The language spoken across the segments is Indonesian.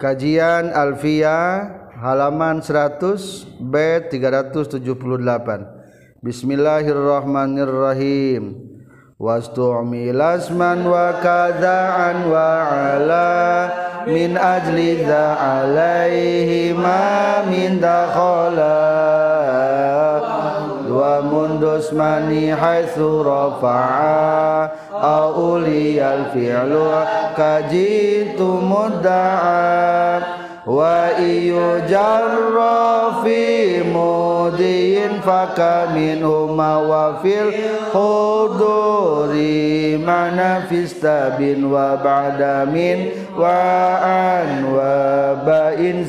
Kajian Alfiya halaman 100 B 378 Bismillahirrahmanirrahim. Wastu'mi lasman wa kada'an wa ala min ajli za alaihi ma min dakhala wa mundus mani haitsu rafa'a auliyal fi'lu kajitu mudda'a wa iyu jarra fi mudin faka min huma wa fil huduri mana fistabin wa ba'da wa an wa ba'in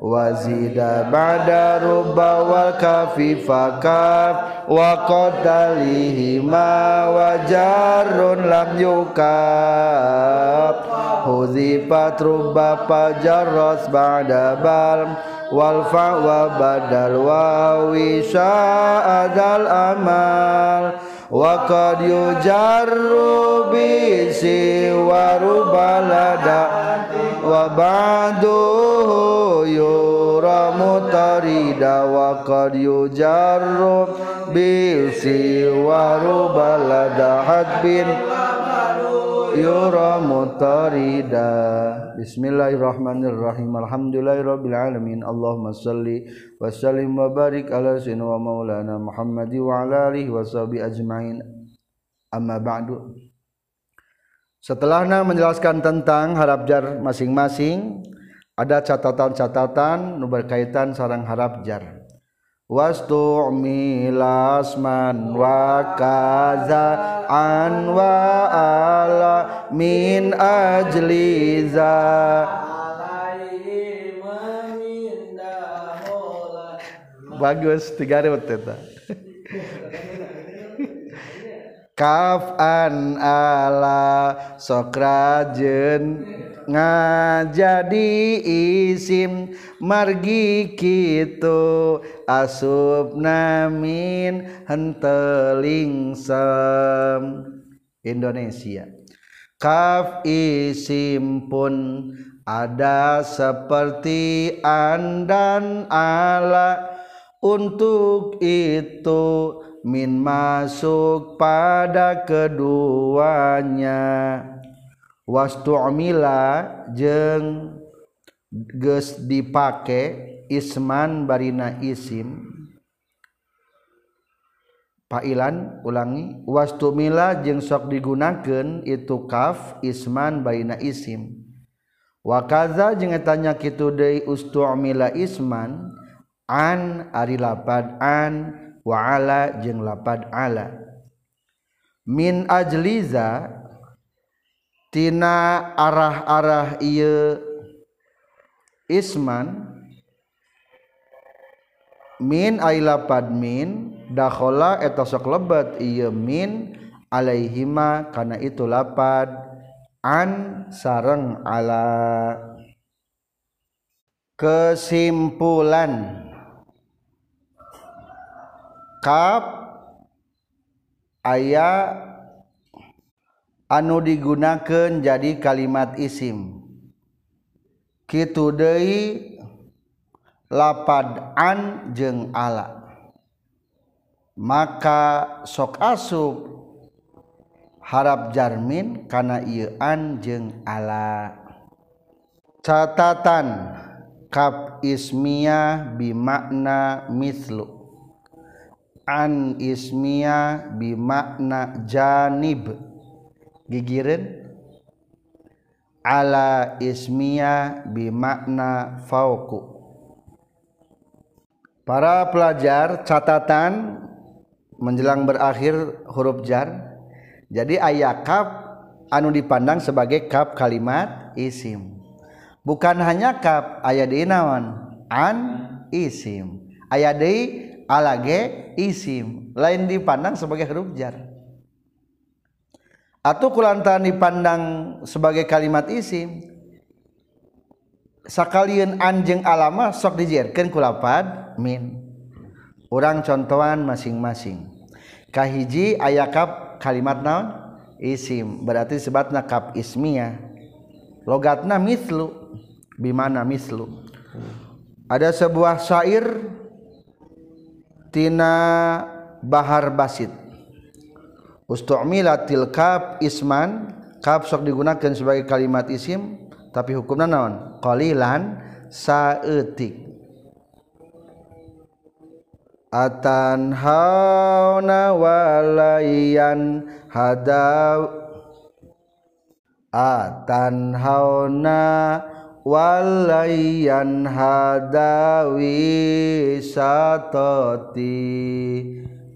wazida ba'da rubba wal kafi fakaf wa qadalihi ma wa jarrun lam yukaf huzifat rubba pajarras ba'da bal wal fa wa badal wa wisa'adal amal wa qad yujarru bi si wa rubalada وبعده يرم طريدا وقد يجر بالسوار بلد حدب يرم طريدا بسم الله الرحمن الرحيم. الحمد لله رب العالمين. اللهم صل وسلم وبارك على سيدنا ومولانا محمد وعلى آله وصحبه أجمعين. أما بعد. Setelahnya menjelaskan tentang harap jar masing-masing ada catatan-catatan berkaitan sarang harap jar. Wastu'milasman wa kaza an wa ala min ajli za. Bagus tiga ribu teta kaf an ala sokrajen ngajadi isim margi kitu asub namin henteling sem. Indonesia. Kaf isim pun ada seperti an dan ala. Untuk itu min masuk pada keduanya. Wastu'mila jeung geus dipake isman barina isim. Pailan ulangi wastu'mila jeung sok digunakeun itu kaf isman barina isim. Wa kaza jeung etanya kitu deui ustu'mila isman an ari lapad an wa ala jeung lapad ala. Min ajliza tina arah-arah ieu isman min ay lapad min dakhala eta sok lebat ieu min alaihima kana itu lapad an sareng ala. Kesimpulan kap aya anu digunakan jadi kalimat isim. Kitu deui lapad an jeung ala. Maka sok asup harap jarmin kana ieu an jeung ala. Catatan kap ismiyah bimakna mislu an ismiyah bimakna janib. Gigireun ala ismiyah bimakna fauku para pelajar catatan menjelang berakhir huruf jar. Jadi ayat kaf anu dipandang sebagai kaf kalimat isim. Bukan hanya kaf ayat di naon? An isim. Ayat di alage isim lain dipandang sebagai huruf jar. Atau kulantaran dipandang sebagai kalimat isim. Sakalian anjing alama sok dijerkan kulapad min. Orang contohan masing-masing. Kahiji ayakap kalimat naon? Isim berarti sebatna kap ismiyah. Logatna mislu bimana mislu. Ada sebuah syair tina bahar basit. Ustu'milatil kap isman. Kap sok digunakan sebagai kalimat isim tapi hukumnya naon? Qalilan saeutik atan hauna walayan hadaw atan hauna walayan hadawi satoti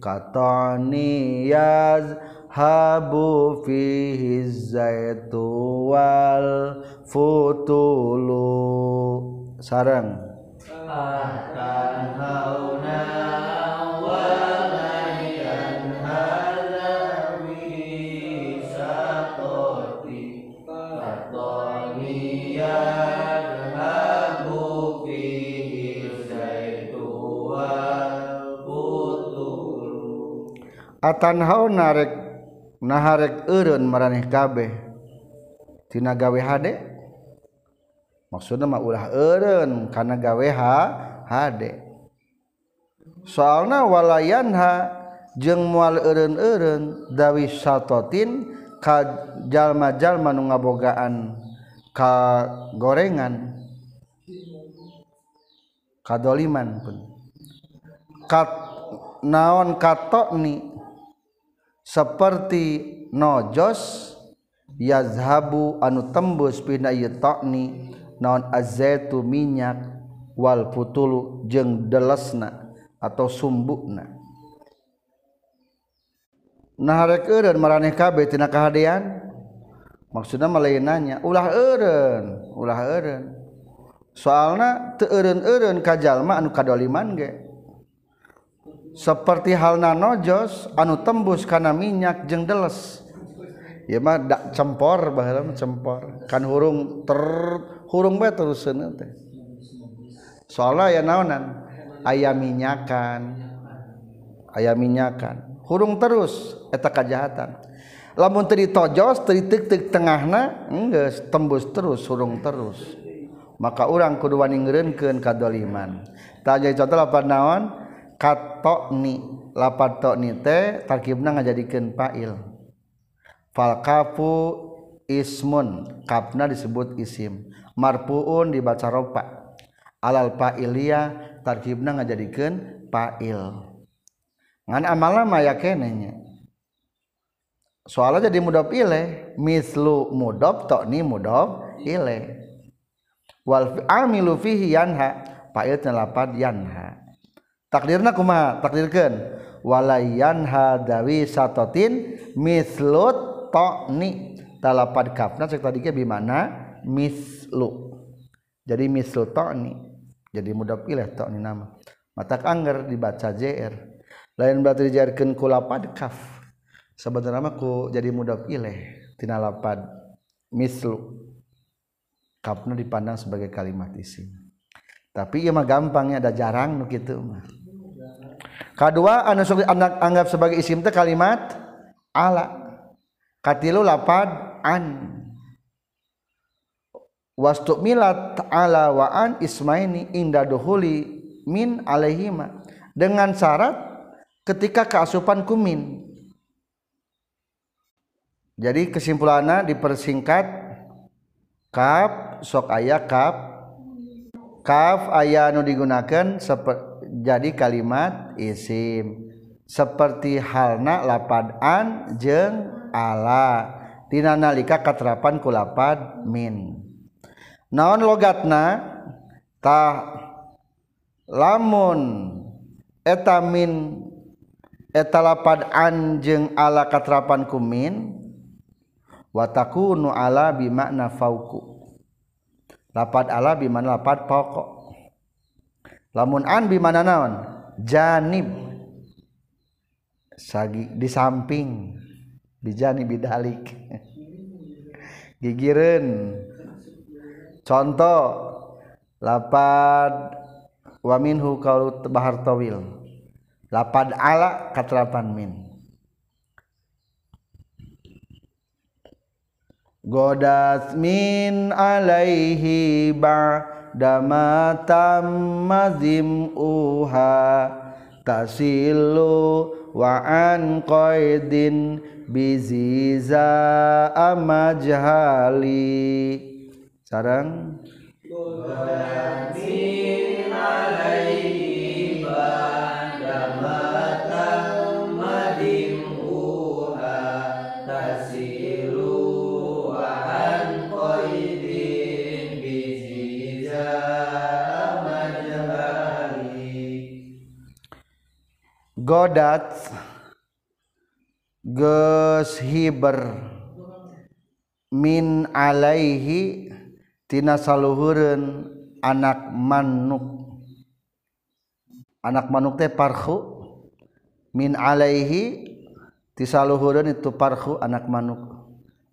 katani yaz habu fihi zaitu wal futulu sarang. Atan hauna atan hau narek naharek eureun maraneh kabeh. Tina gawe hade? Maksudna mah ulah eureun kana gawe ha hade. Soalna walayanha jeung moal eureun-eureun dawi satotin ka jalma-jalma nu ngabogaan ka gorengan. Kadoliman pun. Kat naon katokni seperti nojos yazhabu anu tembus pina ieu taqni naon azzaitu minyak wal putulu jeung delesna atau sumbukna. Nah rek eureun maraneh kabeh tina kahadean maksudna malainanya ulah eureun ulah eureun. Soalna teu eureun-eureun ka jalma anu kadoliman ge. seperti hal nanojos anu tembus karena minyak jeng deles. Ya mah dak cempor bahala cempor. Kan hurung ter hurung bae terus teh. Soalnya ya naonan? Ayam minyakan. Ayam minyakan. Hurung terus eta kejahatan lamun teu ditojos teu ditik-tik tengahna enggeus tembus terus hurung terus. Maka orang kudu wani ngeureunkeun kadoliman. Tanya contoh apa naon? Katokni lapat tokni teh tarkibna ngajadikeun fa'il. Fal kafu ismun kapna disebut isim. Marpuun dibaca ropa. Alal fa'iliya tarkibna ngajadikeun fa'il. Ngan amalna maya kenenya. Soalnya jadi mudhof ilaih mislu mudhof tokni mudhof ilaih wal amilu fihi yanha fa'il lapat yanha takdirna kuma takdirkan walayan hadawi satotin mislut tokni talapad kafna cek tadi bimana? Mislu. Jadi mislu tokni jadi mudah pilih tokni nama. Mata angger dibaca jr lain berarti dijarkan kulapad kaf. Sebenarnya ku jadi mudah pilih. Tina lapad mislu. Kafna dipandang sebagai kalimat isim. Tapi ya mah gampangnya ada jarang gitu mah kedua anu sok anak anggap sebagai isim teh kalimat ala. Katilu lapad an. Wastu milat ala wa an ismaini inda duhuli min alaihima. Dengan syarat ketika keasupan kumin jadi kesimpulannya dipersingkat kaf sok ayah kaf. Kaf ayah anu digunakan seperti jadi kalimat isim. Seperti halna lapadan jeng ala. Tina nalika katerapan kulapad min. Naon logatna? Tah. Lamun. Etamin an jeng ala katerapan kumin wataku nu ala bimakna fauku. Lapad ala bimana lapad pokok lamun an bi mana naon? Janib. Sagi di samping. Di janib bidalik gigireun. Contoh lapad wa minhu qaulu bahar tawil. Lapad ala katelapan min. Godat min alaihi damatam mazim uha tasilu wa an qaidin biziza amajhali. Sarang. Bukan alaihi godat geus hiber min alaihi tina saluhureun anak manuk. Anak manuk teh parhu. Min alaihi ti saluhureun itu parhu anak manuk.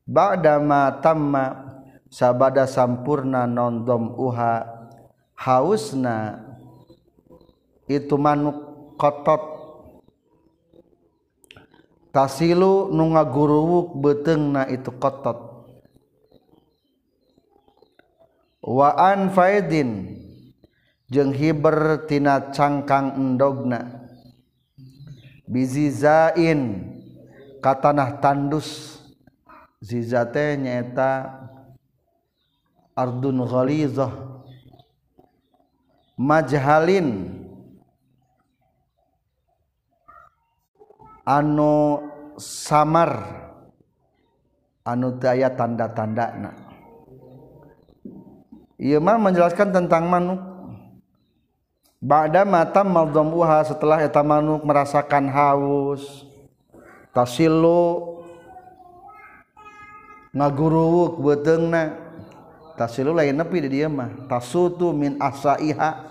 Ba'da ma tamma sabada sampurna nondom uha hausna itu manuk kotot tasilu nu ngaguruwuk betengna itu kotot. Wa an faidin jeung hiber tina cangkang endogna. Bizizain katanah tandus. Zizate nyaeta ardun ghalizah. Majhalin anu samar. Anu daya tanda-tanda Ia mah menjelaskan tentang manuk. Ba'da mata maldomuha setelah eta manuk merasakan haus tasilu ngaguruwuk beteungna tasilu lain nepi di dieu mah. Tasutu min asaiha.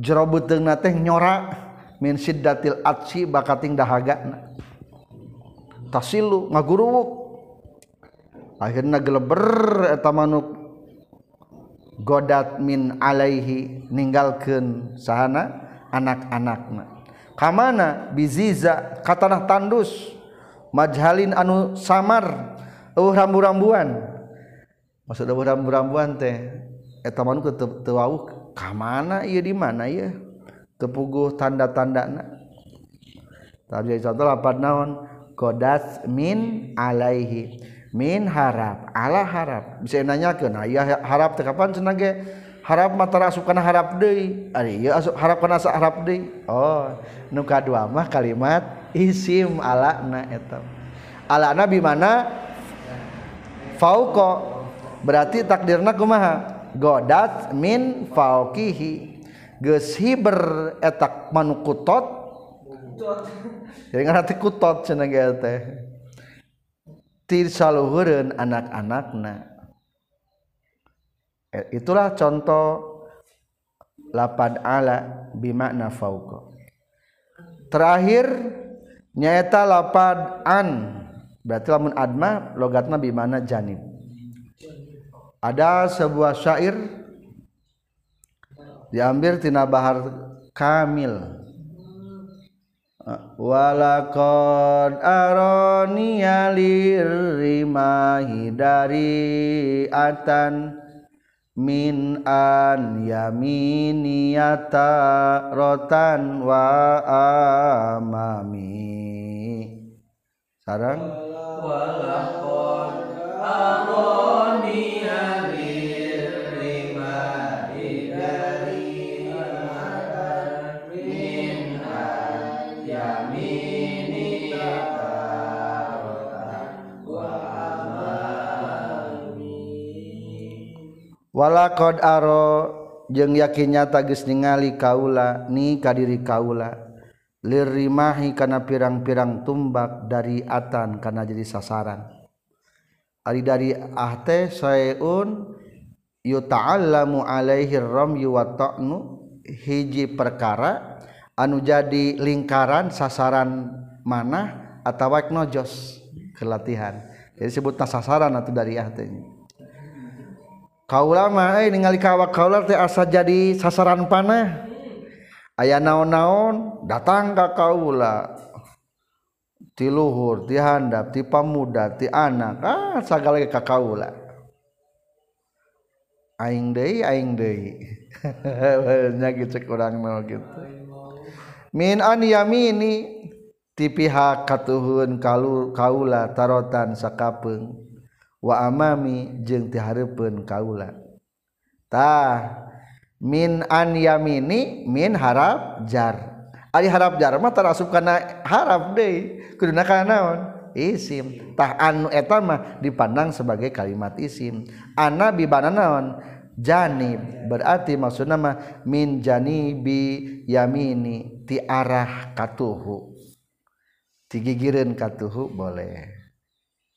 Jero beteungna teh nyora min siddatil atsi bakating dahagana tasilu ngaguruwuk. Akhirna geleber eta manuk. Godat min alaihi ninggalkeun sahana anak-anakna. Kamana? Biziza katanah tandus. Majhalin anu samar. Eueuh rambu-rambuan. Maksud eueuh rambu-rambuan teh eta manuk teu teu ka mana ieu di mana ieu? Tepuguh tanda-tandana tadi contoh lapan naon? Godas min alaihi. Min harap. Ala harap. Bisa nanyakeun aya harap teh kapan cenah ge harap mata asup kana harap deui. Ari ieu asup harap kana asa harap deui. Oh nu kadua mah kalimat isim ala na eta. Ala na bi mana? Berarti takdirna kumaha? Godat min fauqihi hiber etak manu kutot. Jadi kutot cenah ge teh tisaluhureun anak-anakna. E, itulah contoh lapan ala bimakna fauqa. Terakhir nyaeta lapan an. Berarti lamun adma logatna bimana janib. Ada sebuah syair diambil tina bahar kamil. Walakad aroni lirimahi dari atan. Min an yaminiyata rotan wa amami. Sarang. Walakad aroni walakod aro jeung yakinnya tagis ningali kaula ni kadiri kaula. Lirimahi kana pirang-pirang tumbak dari atan kana jadi sasaran. Ari dari ahte saeun yuta'allamu alaihi ramyu wa ta'nu hiji perkara anu jadi lingkaran sasaran mana atawa nojos kelatihan. Jadi sebutna sasaran atau dari ahtenya kaulama eh ningali kawak kaula teh asa jadi sasaran panah. Aya naon-naon datang ka kaula. Ti luhur ti handap ti pamuda ti anak. Ah sagala ke kaula. Aing deui aing deui. Nya gitu kurang mau gitu. Min an yamini ti pihak katuhun kaula tarotan sakapeung wa amami jeung ti hareupeun kaula. Tah min an yamini min harap jar. Ari harap jar mah tarasup kana harap deui kuduna kana naon? Isim. Tah anu eta mah dipandang sebagai kalimat isim. Ana bibana naon? Janib. Berarti maksudna mah min janibi yamini ti arah katuhu. Tigigireun katuhu boleh.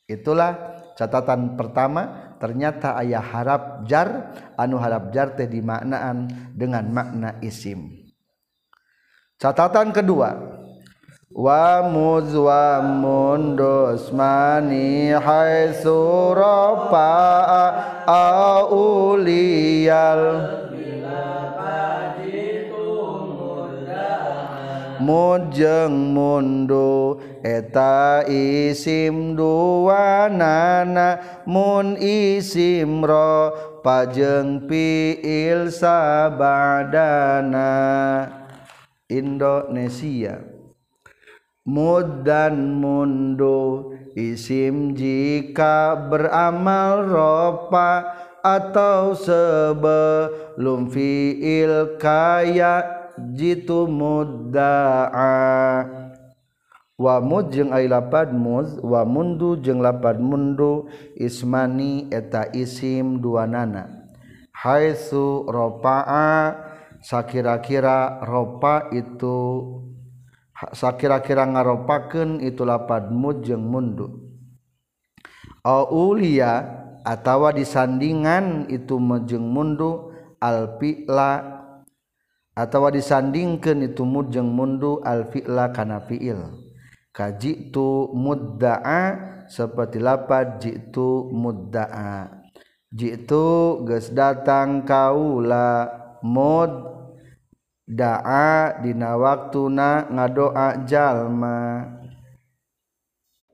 Itulah catatan pertama ternyata ayah harap jar anu harap jar teh dimaknaan dengan makna isim. Catatan kedua wa muz wa mundus mani haitsu rafa'a auliyal mujeng mundu eta isim dua nana mun isim ro pajeng piil sabadana Indonesia. Mudan mundu isim jika beramal ropa atau sebelum fiil kaya jitu mudda'a. Wamud jeung ai lapad muz wa mundu jeung lapad mundu ismani eta isim dua nana haitsu rafa'a sakira-kira ropa itu sakira-kira ngaropakeun itu lapad mud jeung mundu. Aulia atawa disandingan itu mejeng mundu alfi'la atau disandingkan itu mud mundu al fi'la kana fi'il. Kaji tu mudda'a seperti lapad jitu mudda'a. Jitu geus datang kaula mud da'a dina waktuna ngadoa jalma.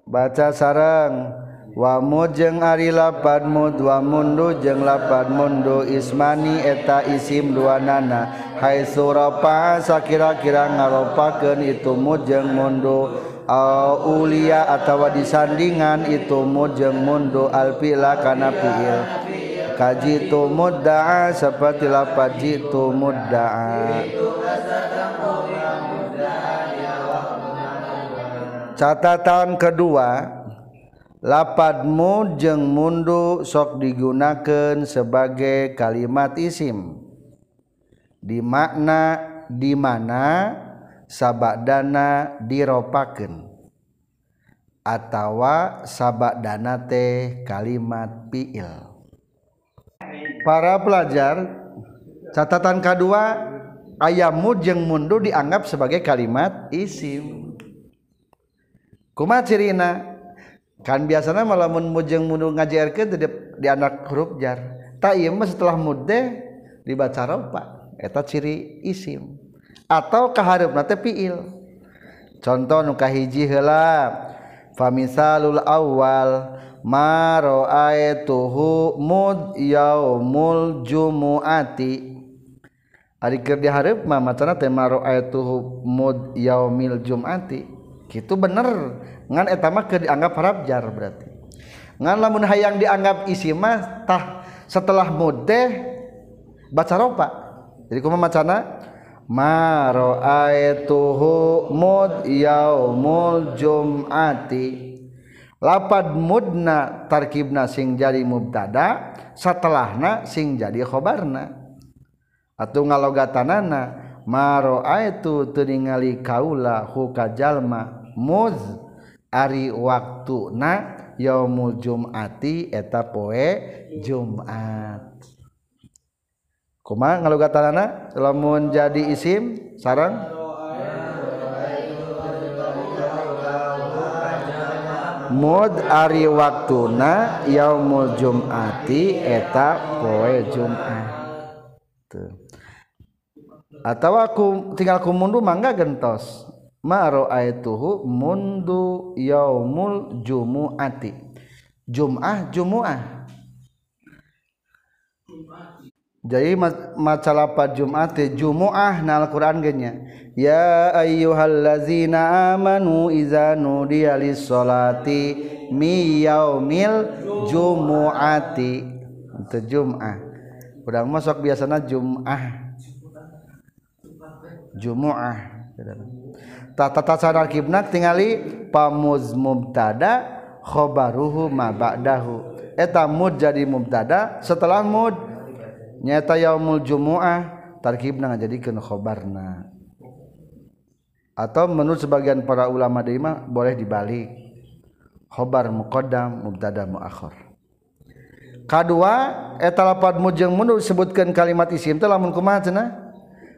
Baca sarang wa mujeng ari lapad mud wa mundu jeung lapad mundu ismani eta isim dua nana hai surapa sakira-kira ngaropakeun itu mujeng mundu. Au ulia atawa disandingan itu mujeng mundu. Alpila kana fiil. Kaji tu mudda'a seperti lapad jitu mudda'a catatan kedua lapadmu jeung mundu sok digunakan sebagai kalimat isim. Di makna di mana sabadana diropaken atawa sabadana teh kalimat fiil. Para pelajar catatan kedua ayamu jeung mundu dianggap sebagai kalimat isim. Kuma cirina? Kan biasanya malah mun mujeng mundu ngajarkeun di, di anak huruf jar. Tak iya mah setelah mud deh dibaca ropa eta ciri isim. Atau kaharep nate fiil. Contoh nu kahiji heula famisalul awal maro aetuhu mud yaumul jumuati. Ari keur dihareup mah macana teh aetuhu mud yaumil jumati kitu bener ngan etama ke dianggap harapjar berarti. Ngan lamun hayang dianggap isi mah tah setelah mudeh baca ropa. Jadi kumaha macana? Maro aetuhu mud yaumul jum'ati. Lapad mudna tarkibna sing jadi mubtada setelahna sing jadi khobarna. Atau ngalogatanana maro ra'aitu teringali kaula hukajalma mud muz Ari waktu na yaumul jumati eta poe Jumat. Kuma ngalugatanana lamun jadi isim sarang mud ari waktuna yaumul jumati eta poe jumat. Tuh atau aku tinggal kumundu mangga gentos. Maraituhu mundu yaumul jumu'ati. Jum'ah Jumu'ah. Jadi maca lapat Jumat Jumu'ah na Al-Qur'an genya. Ya ayyuhallazina amanu iza nudiya lis-sholati mi yaumil jumu'ati. Itu Jum'ah. Udah masuk biasanya Jum'ah. Jumu'ah tata kibnak tingali pamuz mubtada khobaruhu ma ba'dahu. Eta mud jadi mubtada setelah mud. Nyata yaumul jumu'ah tarkibna ngajadikeun khobarna. Atau menurut sebagian para ulama deui boleh dibalik. Khobar muqaddam mubtada muakhir. Kadua eta lapad mud jeung mun disebutkeun kalimat isim teh lamun kumaha cenah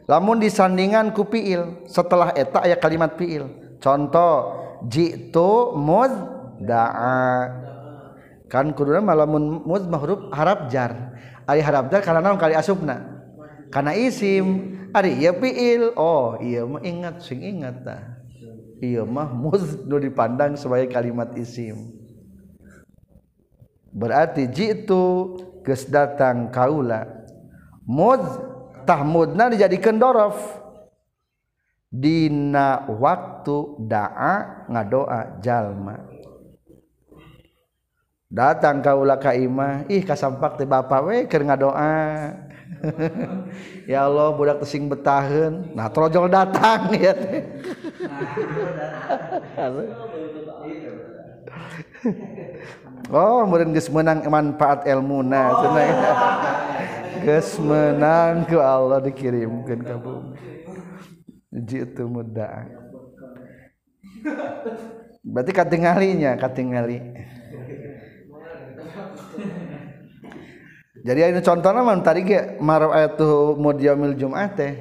lamun disandingan ku fiil setelah eta aya kalimat fiil contoh jitu mudda'a kan kuduna malamun mud mahruf harap jar. Ari harap jar karena naon kali asupna? Karena isim. Ari ieu fiil oh iya mah ingat sing ingat tah. Iya mah mud nu dipandang sebagai kalimat isim. Berarti jitu geus datang kaula. Mud tah mudna dijadikeun dorof. Dina waktu daa ngadoa jalma. Datang kaulah ka imah ih kasampak teh bapak we keur ngadoa. Ya Allah budak tesing betaheun. Nah trojol datang ya Oh, meureun geus meunang manfaat ilmuna cenah. Geus menang ku Allah dikirimkeun ka bumi. Jitu muda. Berarti katingalinya, katingali. jadi ini contohnya mah tadi ge marab ayatu mudiyamil jumat teh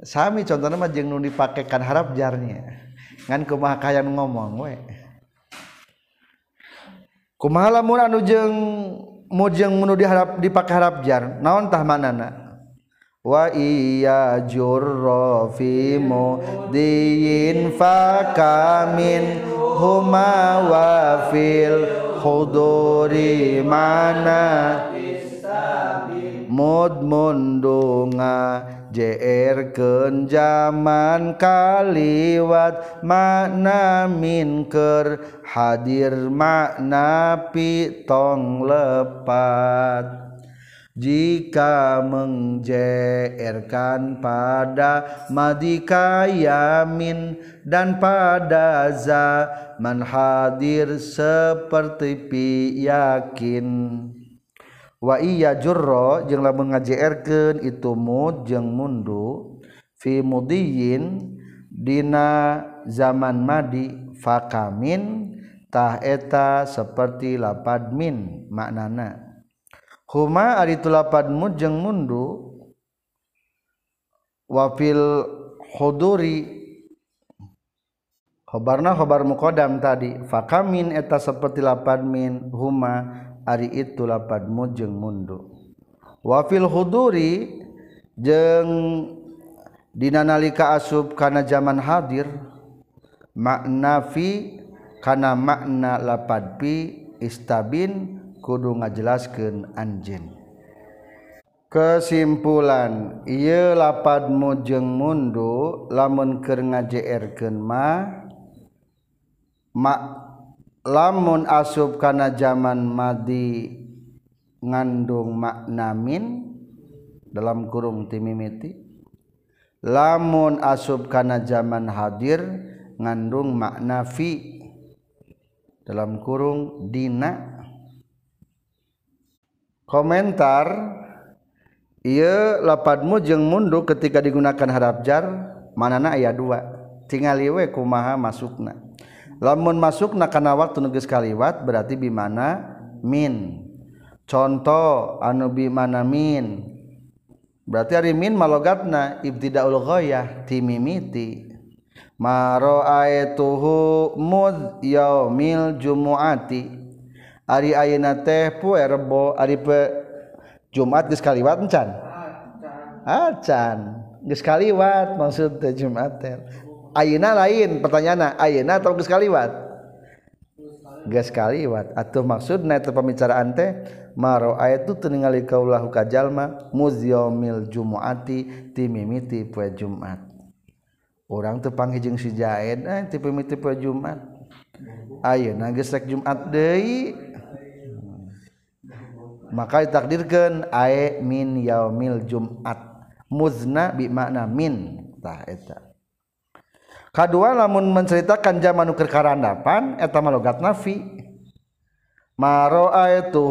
sami contohnya mah jeung nu dipakekan harap jarnya ngan kumaha kayan ngomong we kumaha lamun anu jeung mujeng nu diharap dipake harap jar. Naon tah manana? Wa iya jurra fi mudiyin fakamin huma wa fil huduri mana mud mundunga JR ke zaman kaliwat makna minker hadir makna pitong lepat. Jika menjerkan pada madika yamin dan pada zaman hadir seperti pi yakin wa iya jurro jeung lamun ngajerkeun itu mud jeung mundu fi mudiyin dina zaman madi fakamin tah eta seperti lapad min maknana. Huma ari tu lapad mud jeung mundu wa fil huduri khobarna khobar muqaddam tadi fakamin eta seperti lapad min huma ari itu lapad mujeng mundu. Wafil huduri jeng dinanalika asub kana zaman hadir makna fi kana makna lapad pi istabin kudu ngajelaskeun anjeun. Kesimpulan ia lapad mujeng mundu lamun keur ngajeerkeun ma mak lamun asub kana zaman madi ngandung maknamin dalam kurung timimiti lamun asub kana zaman hadir ngandung makna fi dalam kurung dina. Komentar ia lapadmu jeng mundu ketika digunakan harap jar manana ayat dua tinggal iwe kumaha masukna. lamun masuk nakana waktu nuges kaliwat berarti bimana min. Contoh anu bimana min. Berarti hari min malogatna ibtidaul ghoyah timimiti maro aetuhu mud yaumil jumuati. Ari ayeuna teh poe rebo ari pe jumat geus kaliwat encan? Acan. Geus kaliwat maksud teh jumat teh. Ayeuna lain pertanyaan Ayeuna atau geus kaliwat? Geus kaliwat. Atuh maksudna eta pembicaraan teh maro ayat itu ningali kaulahu ka jalma muzyamil jumuati timimiti poe Jumat. Orang teu panghijeng si Jaed eh timimiti poe Jumat. Ayeuna geus rek Jumat deui. Maka ditakdirkeun ae min yaumil Jumat. Muzna bi makna min. Tah eta. kedua lamun menceritakan zaman nuker karandapan eta logat nafi. Maroa itu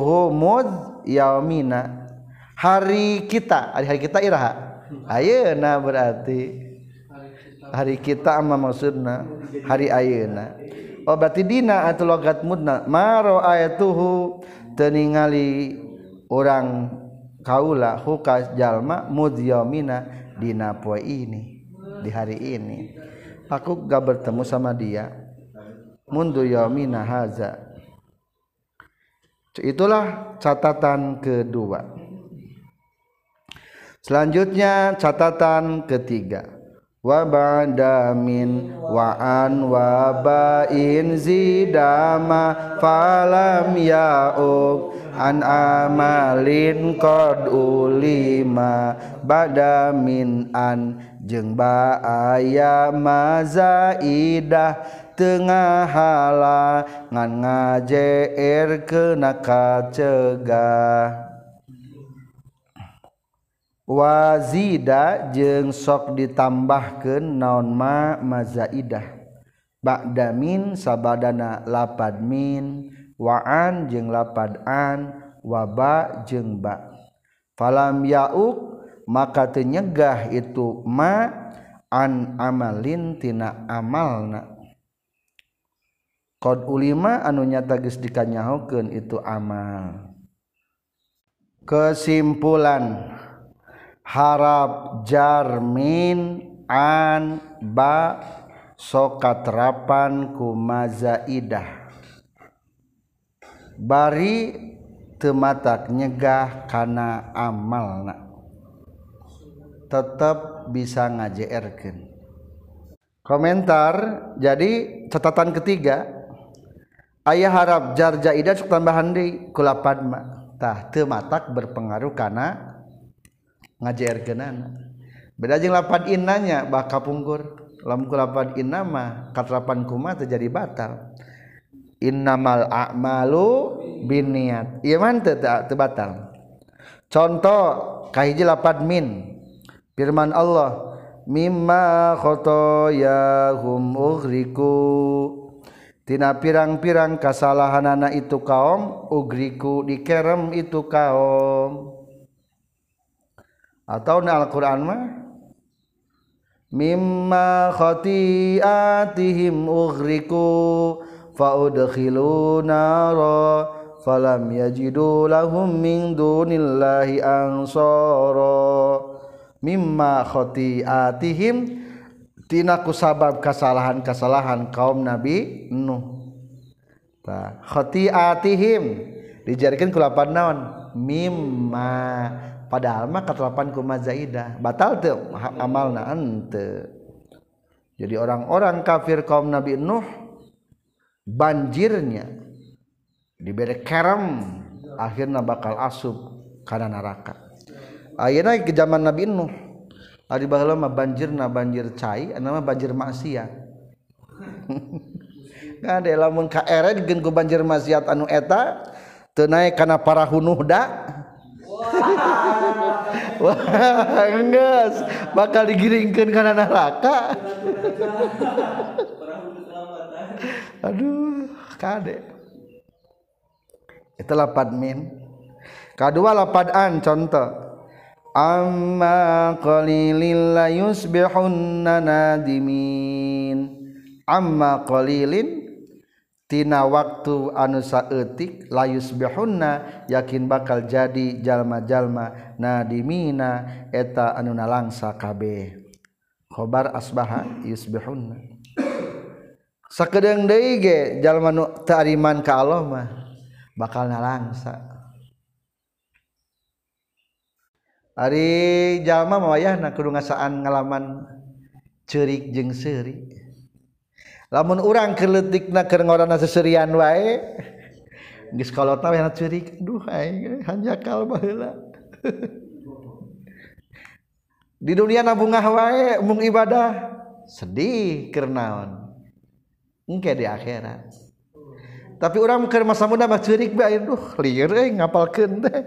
yaumina. Hari kita hari hari kita iraha. Ayeuna berarti. Hari kita ama maksudna hari ayeuna. Oh berarti dina atau logat mudna. Maroa itu teningali orang kaula hukas jalma mud yaumina dina poe ini di hari ini. Aku gak bertemu sama dia. Mundu yaumina haza. Itulah catatan kedua. Selanjutnya catatan ketiga. Wa ba'da min wa an wa ba'in zidama falam ya'ub an amalin qad ulima bada min an. Jeung baaya mazaidah tengah hala ngan ngajeer kena kacegah. Wazida jeung sok ditambahkan naon ma mazaidah ba'da min sabadana lapad min. waan jeung lapadaan waba jeung ba. Falam yauk maka tenyegah itu ma an amalin tina amalna. Qad ulima anu nyata geus dikanyahokeun itu amal. Kesimpulan harap jarmin an ba sokatrapan ku mazaidah. Bari tematak nyegah kana amalna tetap bisa ngajerkan komentar jadi catatan ketiga ayah harap jar jaidah cuk tambahan di kulapad tah teu matak berpengaruh karena ngajerkeunana beda jeung lapad innanya bah kapungkur. Lamun kulapad inna mah katrapan kuma terjadi batal innamal a'malu binniat. Ieu mah teu batal contoh kahiji lapad min. Firman Allah mimma khotoyahum ughriku. Tina pirang-pirang kasalahan anak itu kaum ugriku dikerem itu kaum. Atau na Al-Quran mah? Mimma khotiatihim ughriku faudkhilu nara falam yajidu lahum min dunillahi ansara Mimmahotihimtinaku sabab kesalahan-kesalahan kaum nabi Nuhkhotihim dijarikan kulapan naon? Mimma. Pada alma ketelapan kumazaidah batal tuh amal naante jadi orang-orang kafir kaum nabi Nuh banjirnya diberi kerem akhirnya bakal asup karena neraka akhirnya ke zaman Nabi Nuh Ari baheula mah banjirna banjir cai, nama banjir maksiat. Kan lamun ka ere digeun ku banjir maksiat anu eta teu naek kana para hunuhda. Wah, geus bakal digiringkeun kana neraka. aduh kade. Itu lapad min. Kedua lapad an contoh. Amma qalilin la yusbihunna nadimin. Amma qalilin tina waktu anu saeutik la yusbihunna yakin bakal jadi jalma-jalma nadimina eta anu nalangsa kabeh. Khobar asbaha yusbihunna. sakedeng deui ge jalma nu teu ariman ka Allah mah bakal nalangsa. Ari jalma mah wayahna kudu ngasaan ngalaman ceurik jeung seuri. Lamun urang keletikna keur ngorana seserian wae geus kolotna wayahna ceurik duh aing hanjakal baheula. Di dunia nabungah wae mung ibadah sedih keur naon. engke di akhirat. Tapi orang ke masa muda mah curik bae duh lieur euy ngapalkeun teh.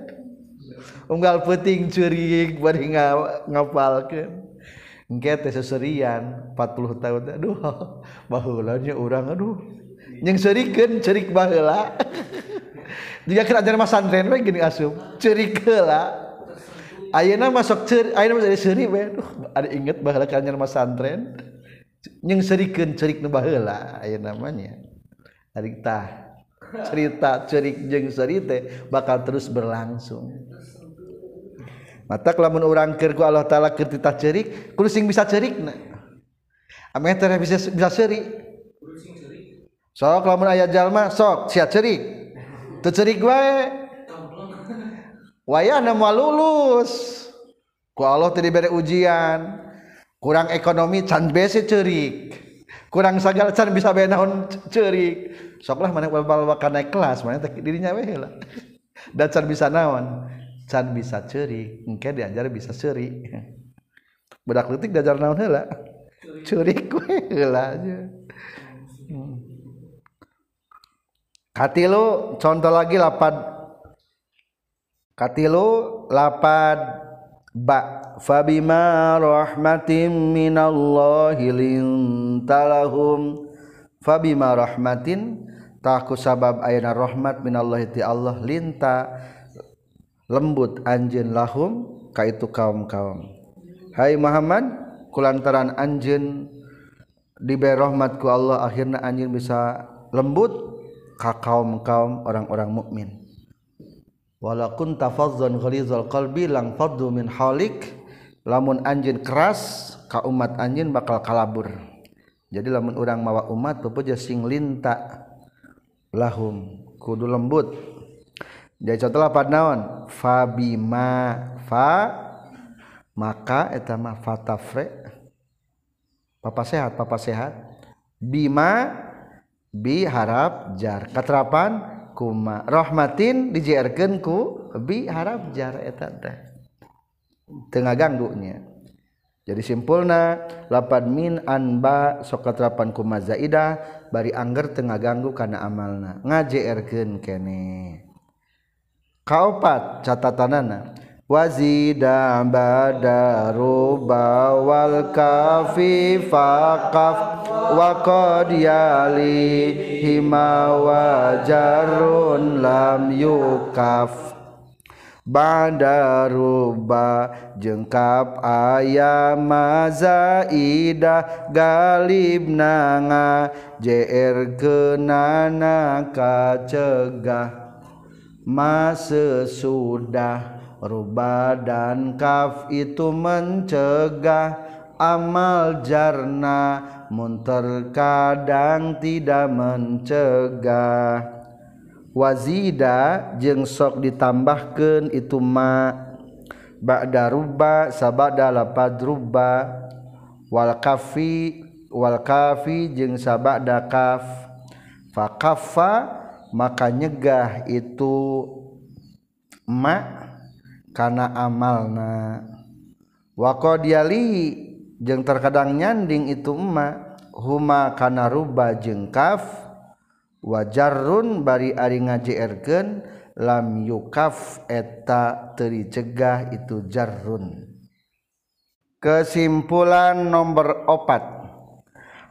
Unggal peuting curik bari ngapalkeun. Engke teh seserian 40 tahun aduh baheula nya urang aduh. Yang cerikeun cerik baheula. Jika kena ajar mas santren we gini asup cerik heula. Ayeuna masuk cer ayeuna masuk seri we aduh ada inget baheula kana ajar mas santren. yang serikan cerik nu baheula aya namanya. Aritah cerita cerik jeng seri teh bakal terus berlangsung. Mata lamun orang kerku Allah taala keur titah cerik kudu sing bisa cerikna. Ameh teh bisa bisa cerik sok lamun aya jalma sok sia cerik. Teu cerik wae. Wayahna moal lulus ku Allah teh dibere ujian. Kurang ekonomi can bese cerik. Kurang sagala can bisa bae naon cerik. Soklah mana bawa naik kelas mana dirinya we lah dan can bisa naon? Can bisa ceri engke diajar bisa seri budak letik diajar naon heula? Ceri kue heula aja. Katilu contoh lagi lapad katilu lapad ba fabima rahmatin minallahi lintalahum. Fabima rahmatin taku sabab ayana rahmat minallahi ti Allah linta. Lembut anjeun lahum ka itu kaum-kaum. Hai Muhammad kulantaran anjeun diberi rahmat ku Allah akhirna anjeun bisa lembut ka kaum-kaum orang-orang mukmin. walakun tafadzon ghalizal qalbi lang faddu min halik lamun anjin keras ka umat anjin bakal kalabur. Jadi lamun urang mawa umat pepeja sing linta lahum kudu lembut. Jadi contohlah padnaon fabima fa maka etama fatafre papa sehat papa sehat. Bima bi harap jar katerapan kuma. Rahmatin dijerkeun ku bi harap jar eta teh. Tengah ganggunya. Jadi simpulna lapan min anba sok katerapan kuma zaidah bari angger tengah ganggu karena amalna. Ngajerkeun kene. Kaopat catatanana. Wazida badaruba wal kafi faqaf hima wajarun lam yukaf. Bandaruba jengkap ayam mazaidah galib nanga. JR kenana kacegah. Masa sudah ruba dan kaf itu mencegah. Amal jarna mun terkadang tidak mencegah. Wazida jeung sok ditambahkan itu ma. Ba'da ruba sabada lapad ruba. Wal kafi wal kafi jeung sabada kaf. Fa kaffa maka nyegah itu ma karena amalna. Wako diali jeung terkadang nyanding itu emak huma kana ruba jeung kaf wajarun bari ari ngajeerkeun lam yukaf eta teri cegah itu jarrun. Kesimpulan nomor opat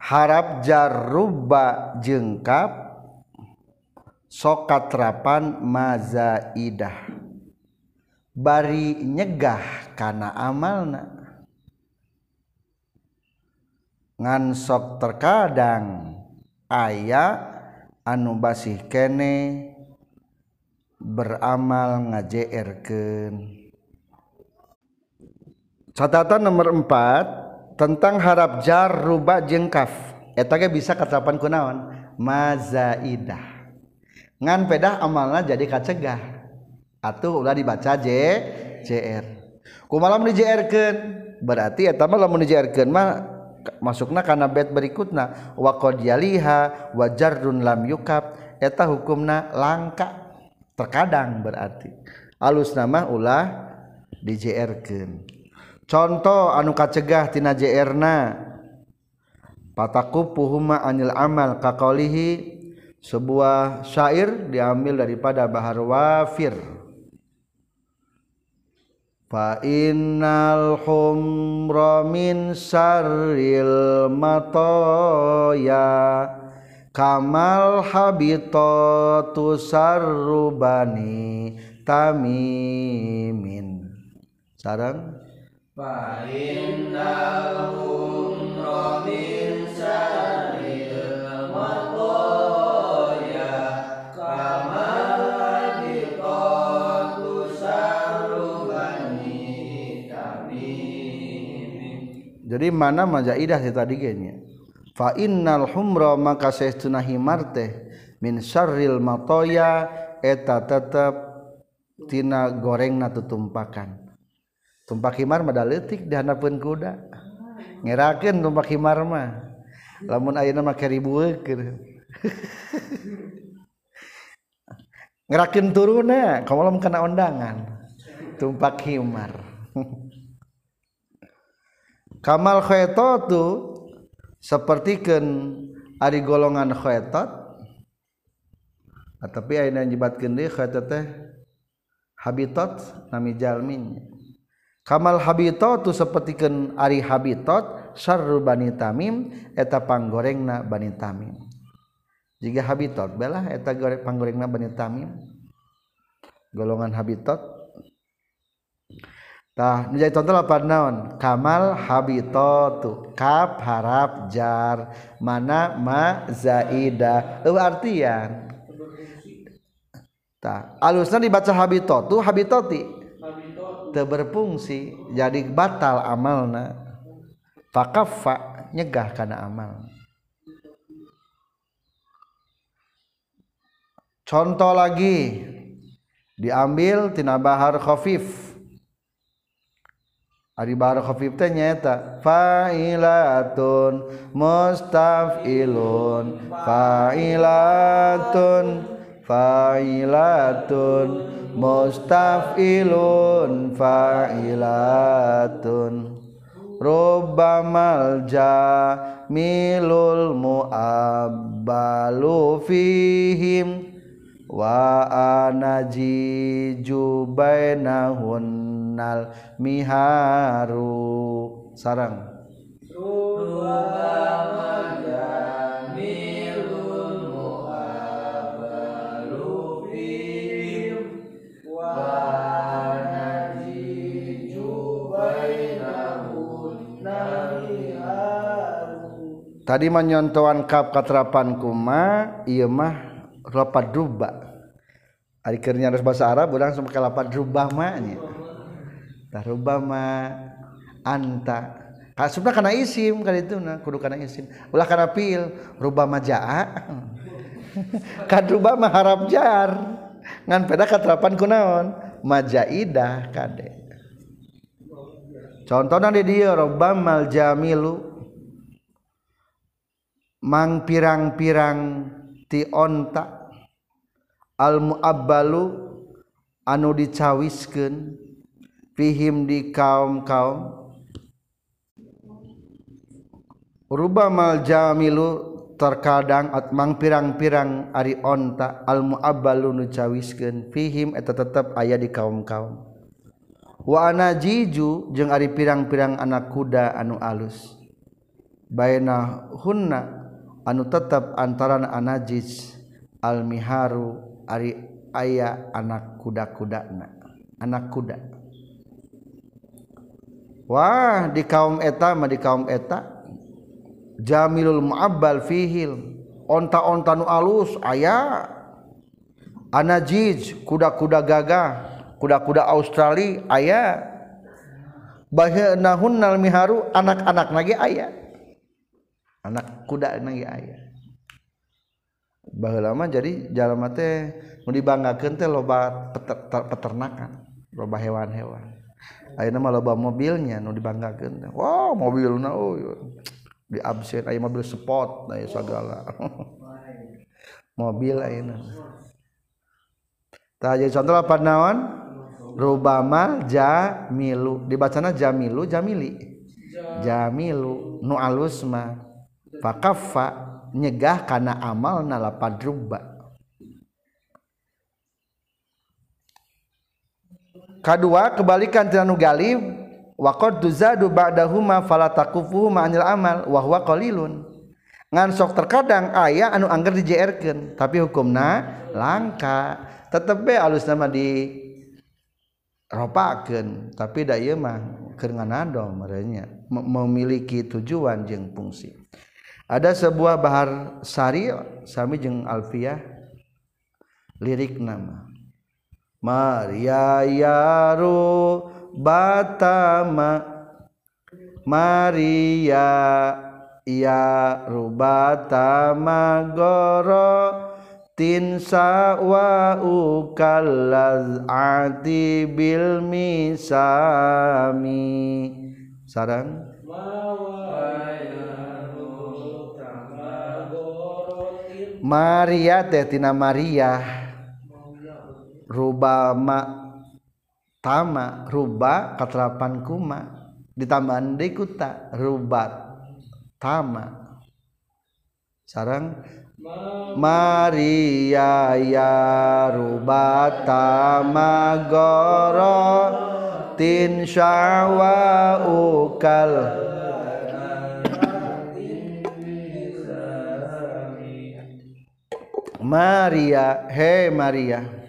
harap jarruba jengkap sokatrapan mazaidah. Bari nyegah kana amalna. Ngan sok terkadang ayat anu basih kene beramal ngajerken catatan nomor 4 tentang harap jar rubah jengkaf etanya bisa katapan kunawan mazaidah. Ngan pedah amalnya jadi kacegah. Atau ulah dibaca J JR ku malam dijerken berarti eta malam dijerken mah masukna karena bed berikutna. Waqadiyaliha wajarrun lam yukab. Eta hukumna langka. Terkadang berarti. Alus nama ulah dijrkeun contoh anu kacegah tina JRna patakupuhuma anil amal kakolihi sebuah syair diambil daripada bahar wafir fa innal humra min syarril matoya kamal habitatu sarrubani tamimin. Sarang? Fa innal humra min syarril matoya jadi mana majaidah ti tadi genya fa innal humra maka saestuna himar teh min syarril matoya eta tetep tina gorengna tutumpakan tumpak himar mah leutik dihanapeun kuda. Ngerakeun tumpak himar mah. Lamun ayeuna mah keribueukeun ngerakeun turuna kamu kena undangan. Tumpak himar Kamal khoetotu sepertikan ari golongan khoetot tapi ayeuna nyebatkeun deui khoetot teh habitat nami jalminya Kamal habitatu sapertikeun ari habitat syarru bani tamim eta panggorengna bani tamim. Jika habitat belah eta panggorengna bani tamim. Golongan habitat. Tah menjadi contoh apa naon? Kamal habitatu kap harap jar mana ma zaida. Eu artian. Tah alusna dibaca habitatu habitati. Teu berfungsi jadi batal amalna. Fakaffa nyegah kana amal. Contoh lagi diambil tina bahar khafif Ari baro khafif teh nyaeta fa'ilatun mustaf'ilun fa'ilatun fa'ilatun mustaf'ilun fa'ilatun rubbamal jamilul mu'abbalu fihim wa anajiju bainahun nal miharu. Sarang. Tadi menyontohan kap katerapan kuma iya mah lapat rubah Akhirnya harus bahasa Arab, orang sama lapat rubah tarubama anta. Kasubna kana isim kana itu na kudu kana isim. Ulah kana fiil rubama jaa. Kadrubama harap jar. Ngan peda katerapan kunaon majaidah kade. Contohna di dieu rubamal jamilu. Mang pirang-pirang ti onta. Al muabbalu anu dicawiskeun fihim di kaum-kaum rubamal jamilu terkadang atmang pirang-pirang ari onta al muabbalu nu cawiskeun. Fihim eta tetep aya di kaum-kaum wa anajiju jeung ari pirang-pirang anak kuda anu alus. Baina hunna anu tetep antara anajis al miharu ari aya anak kuda-kudana anak kuda, -kuda. Wah di kaum eta mah di kaum eta. Jamilul muabbal fihil. Onta-onta nu alus aya. Anajij kuda-kuda gagah kuda-kuda Australia aya. Bahnahunnal miharu anak-anak lagi aya. Anak kuda lagi aya. Baheula mah jadi jalan teh mau dibanggakan teh loba peternakan loba hewan-hewan. Ayeuna mah loba mobilnya nu dibanggakeun. Wow, mobilna oh di absen aya mobil sport aya segala. mobil ayeuna. Tah jadi contoh apa naon? Rubama jamilu dibacana jamilu jamili. Jamilu nu alus mah fakaffa nyegah kana amal nalapan ruba kedua kebalikan tina nu galib waqad tuzadu ba'dahuma fala takufuhuma anil amal wa huwa qalilun. Ngan sok terkadang aya anu angger dijerkeun tapi hukumna langka. Tetep be alus nama di ropakeun tapi da ieu mah keur nganado merenya memiliki tujuan jeung fungsi. Ada sebuah bahar sari sami jeung alfiyah lirik nama Maria yaru batama Maria ya rubatama goro tinsa wa ukallaz ati bil misami. Sarang Maria teh tina Maria rubama tama ruba katerapan kuma. Ditambahan dekuta rubat tama. Sarang Maria ya rubat tama goro tin syawa ukal. Maria hey Maria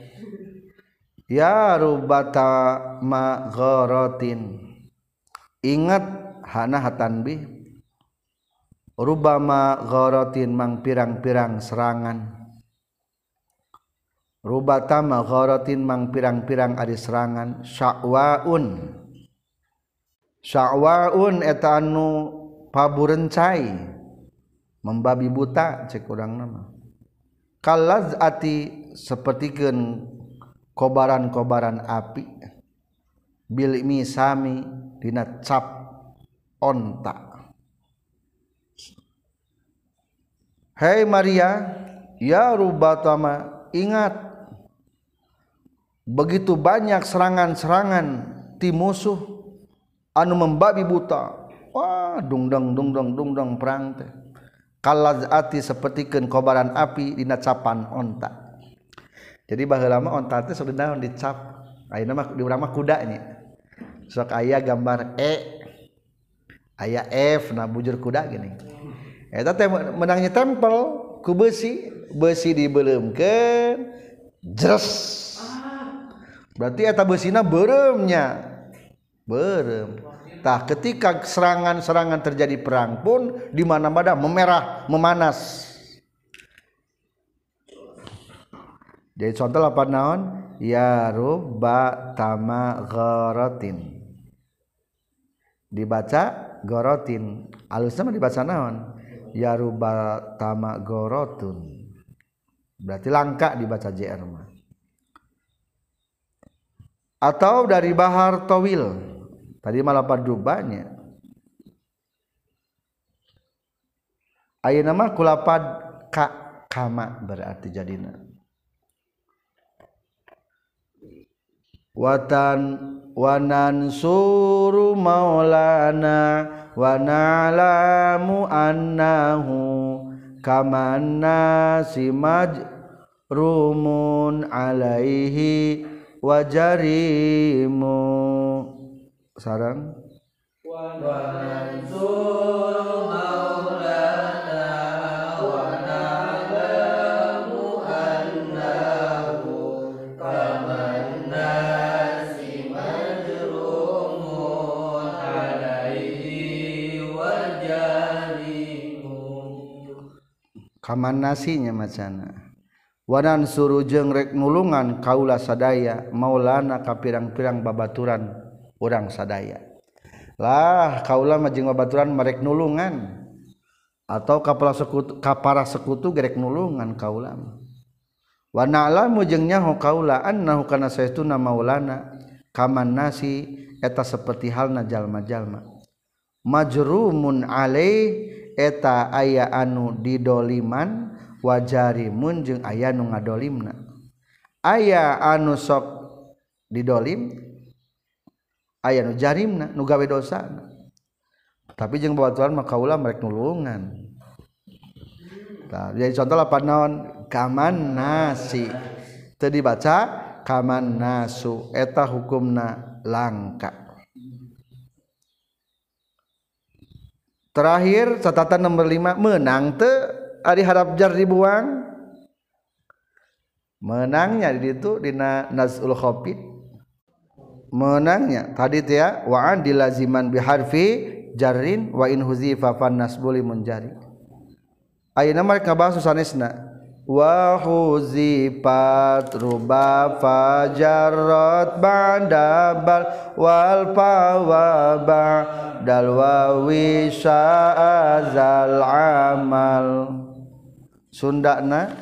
ya rubata magharatin. Ingat hana hatanbi rubama gharatin mang pirang-pirang serangan. Rubata magharatin mang pirang-pirang ari serangan. Sya'waun. Sya'waun eta anu paburencai. Membabi buta cek urang nama. Kalaz ati sapertikeun kobaran-kobaran api. Bilik misami dina cap onta Hei Maria ya rubatama ingat. Begitu banyak serangan-serangan ti musuh anu membabi buta. Wah dungdang dungdang dungdang perang teh. Kalazati sapertikeun kobaran api dina capan onta jadi bahwa lama onta itu sudah dicap. Ayo nama di urang kuda ini sok ayah gambar E ayah F nah bujur kuda gini. Eta teh menangnya tempel ku besi besi dibelumkeun jres berarti eta besina beremnya berem. Tah ketika serangan-serangan terjadi perang pun di mana-mana memerah memanas jadi contoh apa naon? Ya rubba tama gharatin. Dibaca gorotin alusnya mah dibaca naon? Ya rubba tama gorotun berarti langka dibaca JR mah. Atau dari bahar towil tadi malah padubanya ayo nama kulapad ka kama berarti jadinya watan wanan suru maulana wa na'lamu annahu kamanna simaj rumun alaihi wajarimu. Sarang. Wa nansuru kaman nasinya macana. Wanan suruh jengrek nulungan kaula sadaya maulana ka pirang-pirang babaturan orang sadaya. Lah kaula majeng babaturan merek nulungan. Atau kapala sekutu kapara sekutu gerek nulungan kaula wana alamu jeung nyaho kaula annahu kana saytuna maulana. Kaman nasi eta seperti halna jalma-jalma. Majrumun alaih eta aya anu didoliman wajarimun jeung aya nu ngadolimna. Aya anu sok didolim aya nu jarimna nu gawe dosa. Tapi jeung bawatuan maka ulah merek nulungan nah, jadi contoh apa naon kaman nasi. Tadi baca kaman nasu eta hukumna langka. terakhir catatan nomor 5 menang te ari harap jar dibuang menangnya di itu dina nazul khafid menangnya tadi teh ya wa dilaziman bi harfi jarrin wa in huzifa fan nasbuli munjari. Ayeuna mah kabahas sanesna wa huzifat ruba fajarat ba'da bal wal fawa ba'dal wawi sya'azal amal. Sundana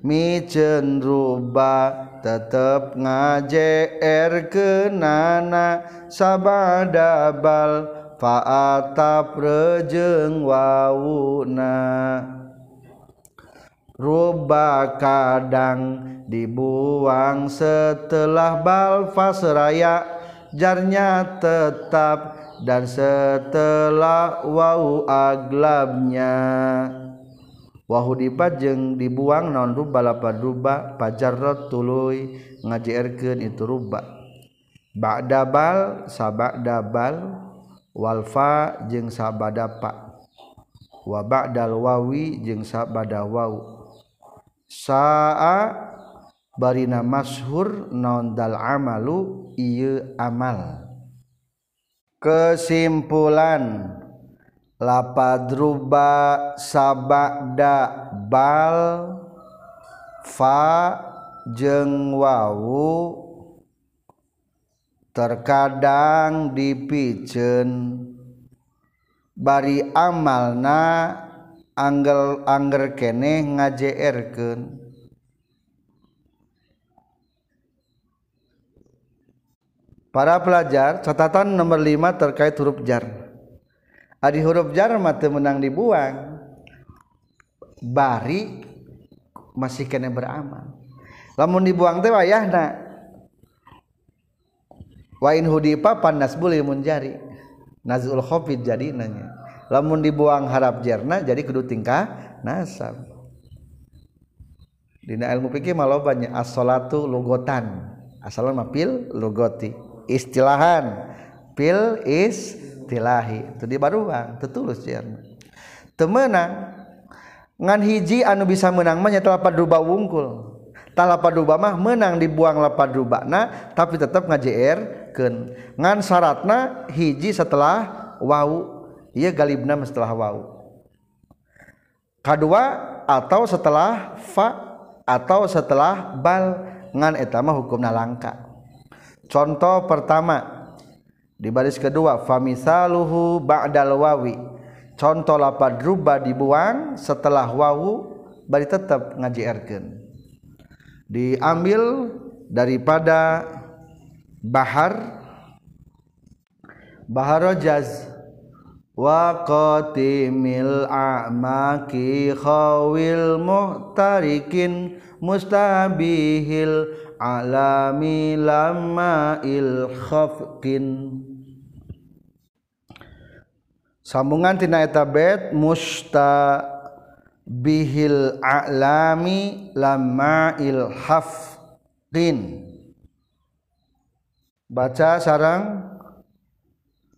micen ruba tetep ngajer kenana sabada bal fa'atap rejeng wawuna rubba kadang dibuang setelah balfa seraya jarnya tetap dan setelah Wow aglabnya. Wahhu dipajeng dibuang non rubba rubba pajarrot tulu ngajiken itu rubba bakdabal sabak dabal Walfa jeng sabada Pak wabak dal wawi jeng sabada Wow saa barina masyhur non dal amalu ieu amal. Kesimpulan lapad ruba sabada bal fa jeng wawu terkadang dipicen bari amalna anggel angger kene ngajerkeun Para pelajar, catatan nomor 5 terkait huruf jar. Adi huruf jar mate menang dibuang. Bari masih kena beramal. Lamun dibuang teh wayahna. Wa in hudipa panas buli munjari. Nazul khafid jadi nanya lamun dibuang harap jerna jadi kudu tingkah nasab. Dina ilmu fikih mah loba nya as-salatu lugotan. Asalan mah pil lugoti. Istilahan. Pil istilahi. Itu di baruang ah, tetulus jerna. Temenang ngan hiji anu bisa menang mah nya telapad ruba wungkul. Talapad ruba mah menang dibuang lapad rubana tapi tetap ngajer ken ngan syaratna hiji setelah wau ia galibna setelah waw kedua atau setelah fa atau setelah bal ngan etama hukumna langka. Contoh pertama di baris kedua famisaluhu ba'dal wawi. Contoh lapad ruba dibuang setelah wawu bari tetap ngaji erken diambil daripada bahar bahar jaz waqatimil a'maki khawil muhtarikin mustabihil alami lama il khafkin sambungan tina eta bet musta bihil a'lami lama il hafkin baca sarang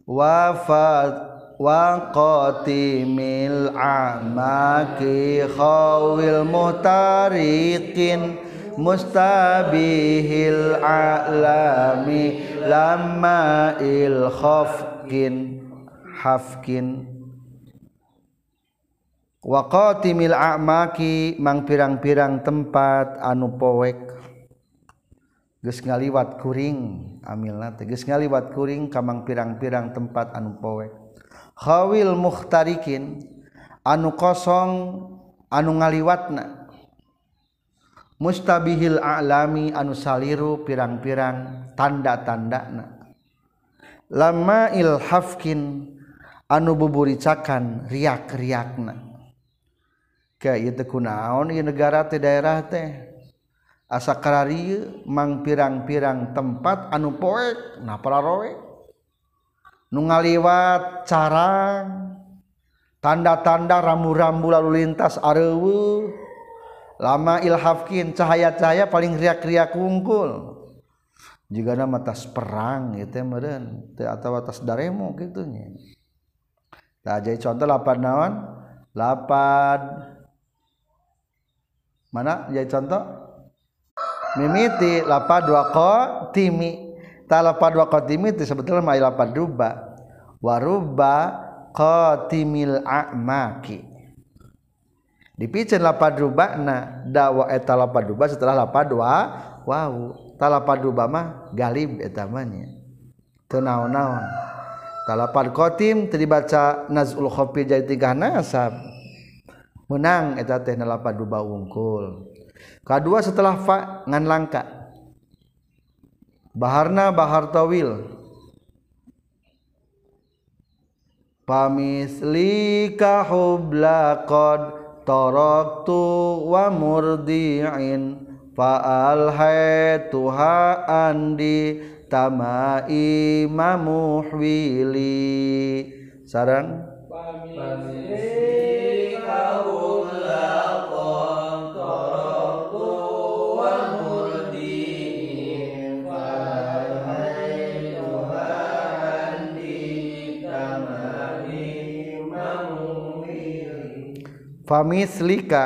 wafat waqatimil amaki khawil muhtarikin mustabihil alami lama il khafkin hafkin waqatimil a'maki mang pirang-pirang tempat anu powek. Geus ngaliwat kuring amilna teh. Geus ngaliwat kuring kamang pirang-pirang tempat anu powek khawil muhtarikin anu kosong anu ngaliwatna. Mustabihil alami anu saliru pirang-pirang tanda-tandana lama ilhafkin anu buburicakan riak-riakna. Kayak itu kunaon di negara teh daerah teh. Asa karari mang pirang-pirang tempat anu poek nah para roek nu ngaliwat carang tanda-tanda rambu-rambu lalu lintas areueuh lama ilhafkin cahaya-cahaya paling riak-riak kungkul jika nama tas perang gitu meren atau atas daremo gitunya nah jadi contoh lapan naon? Lapan mana? Jadi contoh? Mimiti lapan dua ko timi tak lapan dua ko timi itu sebetulnya mah lapan ruba waruba qatimil a'maki. Dipicen lapad rubana dawa eta lapad ruba setelah lapad wa wow talapad ruba mah galib eta manya teu naon-naon. Talapad qatim dibaca nazul khafi jadi tiga nasab. Menang eta teh lapad ruba wungkul kadua setelah fa ngan langka baharna bahar tawil pamislika hubla qad taraktu wa murdi'in fa'al tuha andi tamai mamuhwili. Sarang? Pamislika hubla famislika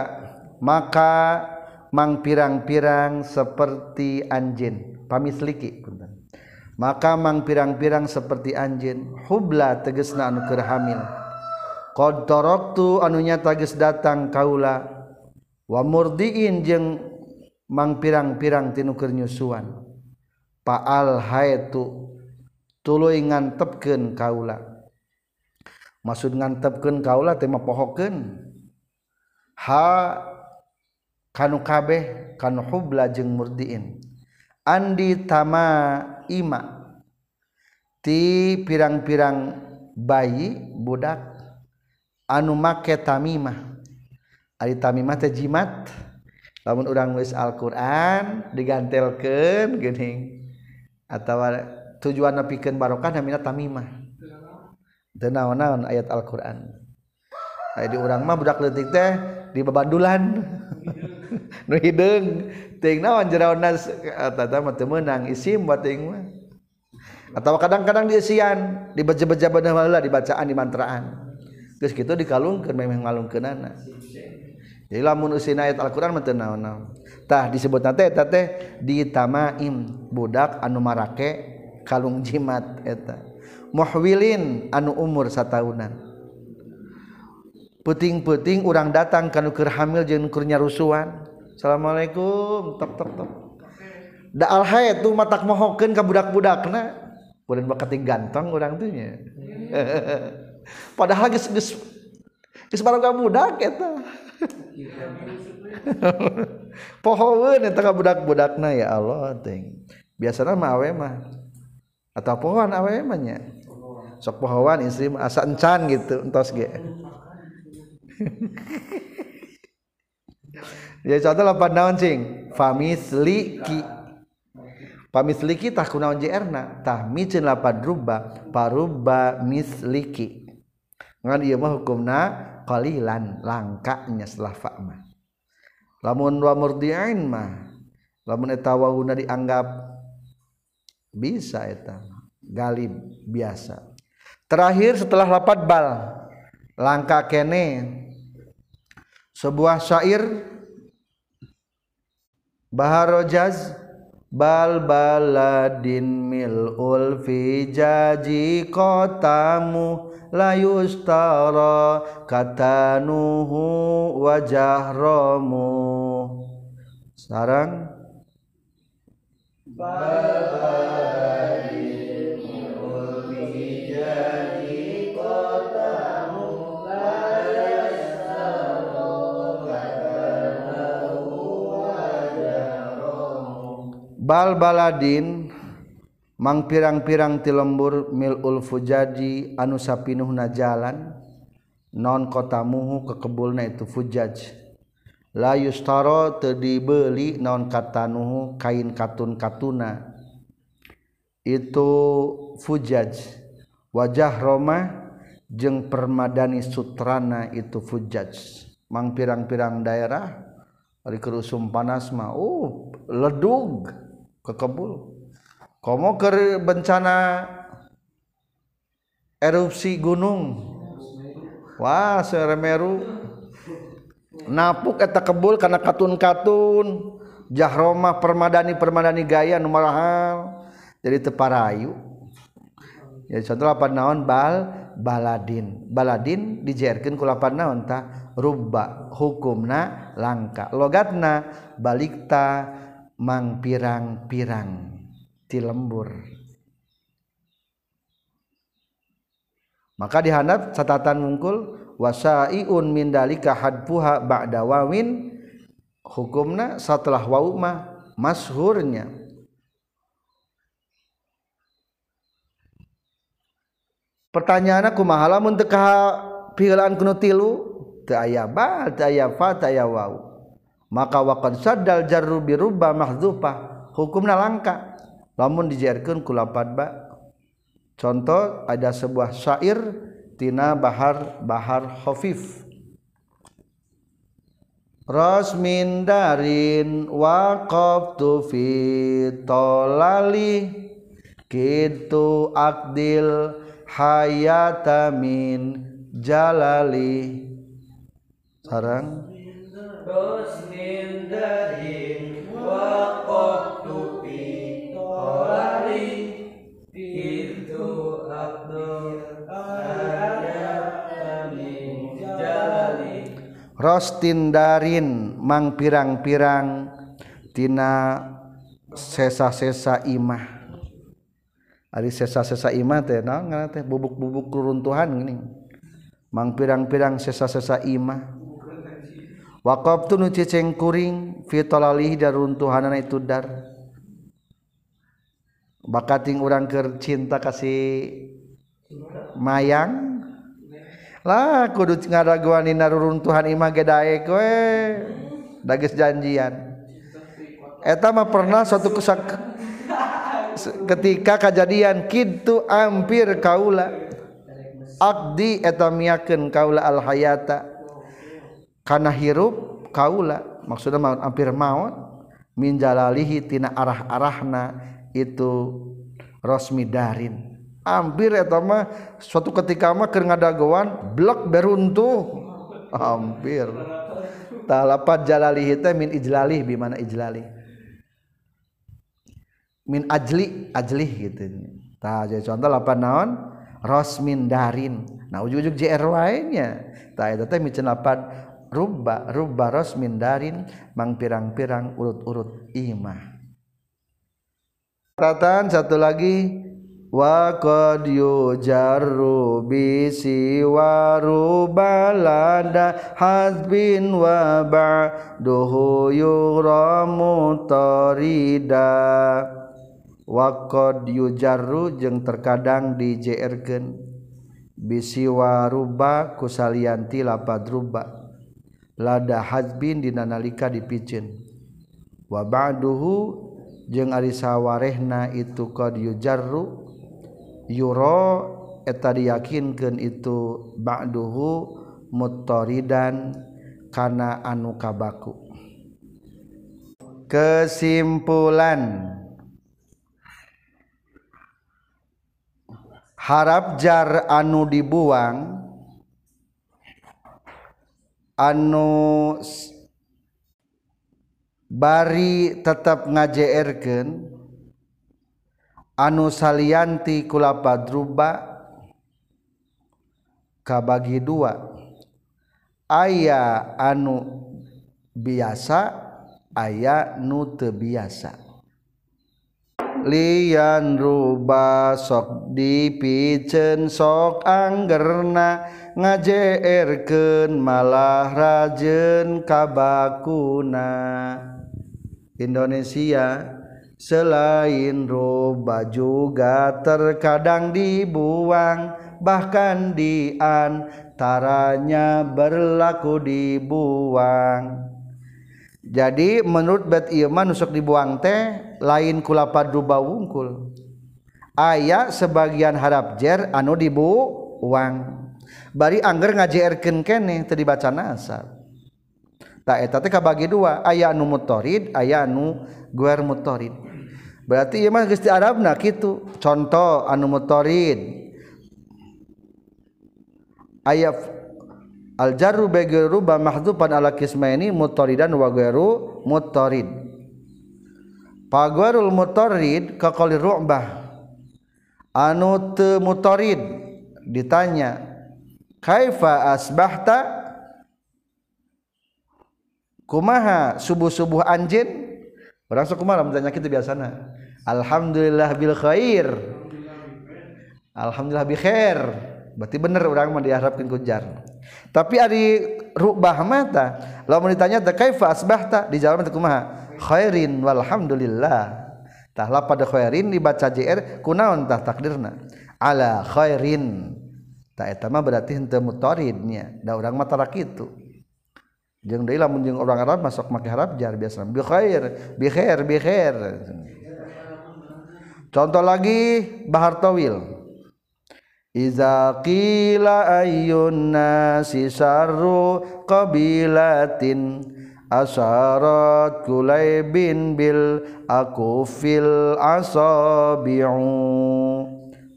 maka mang pirang-pirang seperti anjin. Pamisliki maka mang pirang-pirang seperti anjin. Hubla tegesna anu keur hamil. Qad darabtu anunya tages datang kaula. Wa murdiin jeung mang pirang-pirang tinu keur nyusuan. Paal haetu tuluy ngantepkeun kaula. Maksud ngantepkeun kaula teh mah pohokeun ha kanu kabeh kanu hubla jeung murdiin. Andi tama ima. Ti pirang-pirang bayi budak anu make tamimah. Ari tamimah teh jimat. Lamun urang nulis Al-Qur'an digantelkeun geuning. Atawa tujuan pikeun barokah namina tamimah. Teu naon-naon ayat Al-Qur'an. Ay, di urang mah budak letik teh di babadulan nu hideung teuing naon jeraonna eta mah teu meunang isim buat teuing mah. Atau kadang-kadang diisian dibaca-baca bener heula dibacaan dimantraan. Geus kitu dikalungkeun memang ngalungkeunana jadi lamun usina ayat Al-Qur'an mah teu naon-naon. Tah disebutna teh eta teh ditamaim budak anu marake kalung jimat eta. Muhwilin anu umur sataunan. puting-puting orang datang kanukir hamil jeung kurnya rusuhan Assalamualaikum. Tok tok tok da al haid tuh matak mohokeun ka budak-budakna. Kuring baketing ganteng orang tuh nya. Padahal geus geus geus baroga budak eta. Pohoeun eta ka budak-budakna ya Allah ting biasana mah awe mah. Atau pohon awe mah nya. Sok pohoan istri asa encan gitu entos ge. Ya contoh lapan naon cing? Famisliki famisliki tah kunaon jerna tah micin lapan ruba paruba misliki ngan ieu mah hukumna qalilan langkanya setelah fa mah. Lamun wa murdiain mah lamun eta wawuna dianggap bisa eta galib biasa. Terakhir setelah lapat bal langka kene sebuah syair. Baharojaz. Bal baladin milul fi jaji kotamu. Layustara katanuhu wajahromu sarang. Bal balbaladin mang pirang-pirang ti lembur milul fujaji anu sapinuhna jalan non kota muhu kekebulna itu fujaj. La yustaro teu dibeli naon katanuhu kain katun katuna itu fujaj. Wajah Roma jeung permadani sutrana itu fujaj. Mang pirang-pirang daerah ari kerusum panas mah uh ledug. kekebul komo ke bencana erupsi gunung. Wah seremeru napuk eta kebul karena katun-katun. Jahroma permadani permadani gaya nomor hal jadi teparayu ya contoh lapan naon? Bal baladin. Baladin dijerkeun ku lapan naon tah? Rubba hukumna langka. Logatna balikta mang pirang-pirang lembur. Maka dihandap catatan mungkul wasaiun mindalika hadpuha ba'da wawin. Hukumna setelah wauma masyhurnya pertanyaan aku mahala mun teu pieulaan kuno tilu? Teu aya ba teu aya fa teu aya maka waqad saddal jarru bi rubba mahdzufah hukumna langka. Lamun dijarkan kulapat ba. Contoh ada sebuah syair tina bahar bahar khafif. Rasmin darin waqaftu fi tolali. Kitu akdil hayata min jalali. Sarang Rostindarin mang pirang-pirangtina sesa-sesa imah. Hari sesa-sesa imah bubuk-bubuk keruntuhan ini mang pirang-pirang sesa-sesa imah waqaf tu nu cicing kuring fi talalih daruntuhanana itu dar bakating urang keur cinta kasih mayang. Lah kudu ngaraguan naruruntuhan imah ge daek we. Dages janjian. Eta mah pernah suatu kesak ketika kejadian kitu hampir kaula. Abdi eta miakeun kaula al hayata kana hirup kaula. Maksudnya hampir maut. Min jalalihi tina arah-arahna itu Rosmi Darin. Hampir eta mah suatu ketika mah keur ngadagoan blok beruntuh. Hampir. Talapat jalalihi teh min ijlalih bi mana ijlalih? Min ajli ajlih gitu. Tah jadi contoh lapan naon? Rosmin Darin. Nah ujug-ujug JR lainnya tah eta teh micen lapan rubba rubba Rosmin Darin mang pirang-pirang urut-urut imah. Catatan satu lagi. Wa qad yujarru bi siwaru balada hasbin wa ba'duhu yuramu tarida. Wa qad yujarru jeung terkadang dijerkeun bisi waruba kusalianti lapad ruba lada hazbin dina nalika dipicin. Wa ba'duhu jeung ari sawarehna itu qad yujarru yura eta diyakinkeun itu ba'duhu muttaridan kana anu kabaku. Kesimpulan. Harap jar anu dibuang anu bari tetap ngajeerken anu salianti kulapa druba kabagi dua. Aya anu biasa aya nu biasa. Lian ruba sok dipicen sok anggerna ngajerken malah rajen kabakuna. Indonesia selain roba juga terkadang dibuang bahkan di antaranya berlaku dibuang. Jadi menurut bet Iman nusuk dibuang teh lain kulapa duba wungkul ayaah sebagian harap jer anu dibu uang bari Angger ngajiken kene dibaca nasar tak kabagi dua aya anu mutorid aya anu guer mutorid. Berarti ieu mah geus di arabna kitu. Contoh anu mutorid. Aya al jarru begeru ba mahdhufan ala kismaini mutoridan wa gueru mutorid. Pagwarul mutorid ka qali ru'bah. Anu mutorid ditanya kaifa asbahta? Kumaha subuh-subuh anjin orang sok kumaha bertanya kitu biasana. Alhamdulillah bil khair. Alhamdulillah bi khair. Berarti bener orang mah diharapkeun kujar tapi ari rubah mata lamun ditanya kaifa asbahta? Dijawab teh kumaha khairin walhamdulillah. Tah pada khairin dibaca jr kunaon tah takdirna? Ala khairin. Tah eta mah berarti henteu mutaridnya da urang mah tara kitu. Jeung deui lamun jeung orang Arab masuk make harap jar biasa. Bi khair bi khair bi khair. Contoh lagi bahar tawil. Iza qila ayyun nasi sarru qabilatin asharat kulaibin bil akufil asabi'u.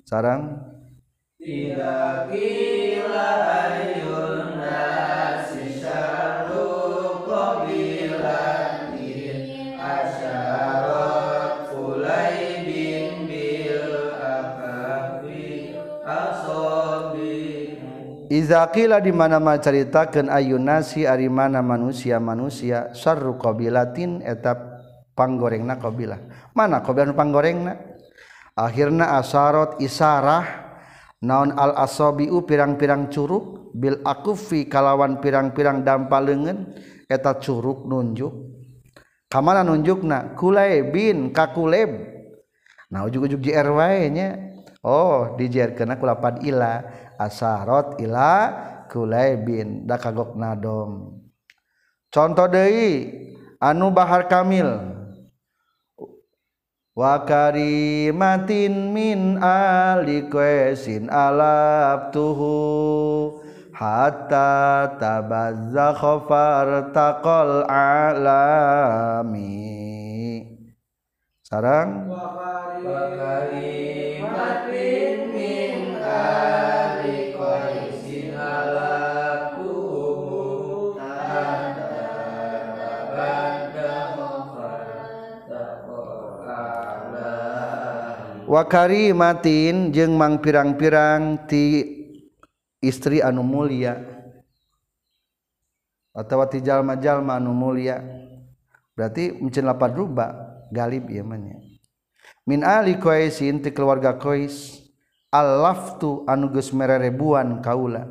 Sarang. Tidak kila Izaqila di mana-mana ceritakan ayun nasi ari mana manusia manusia sarru qabilatin etap panggorengna qabilah. Mana qabilah panggorengna? Akhirna asarot isarah naon al asabiu pirang-pirang curug bil akufi kalawan pirang-pirang dampal leungeun eta curug nunjuk. Kamana nunjukna? Kulaibin kakuleb nah ujug-ujug JRW nya oh dijerkeuna kulapan ila. Asarot ila kulaibin da kagok nadom. Contoh deui anu bahar kamil. Wa karimatin min ali qaisin alabtuhu hatta tabazzakha fartaqal alami. Sarang? Wa karimatin min ali wakari matin jeung mang pirang-pirang ti istri anu mulia. Atau ti jalma-jalma anu mulia. Berarti mencin lapan ruba galib ieu mah min ali qaisin ti keluarga qais allaftu anu geus mererebuan kaula.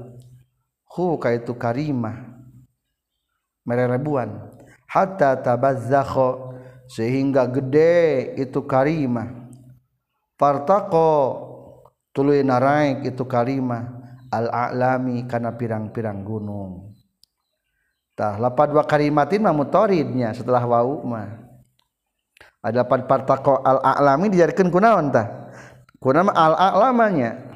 Hu kaitu karimah. Mererebuan. Hatta tabazzakha sehingga gede itu karimah. fartaqo tuluy naraik itu kalimah al-a'lami kana pirang-pirang gunung. Tah lapad wa kalimatin mah mutaridnya setelah wau mah. Ada lapad fartaqo al-a'lami dijadikan kunaon tah? Kunaon al-a'lamanya.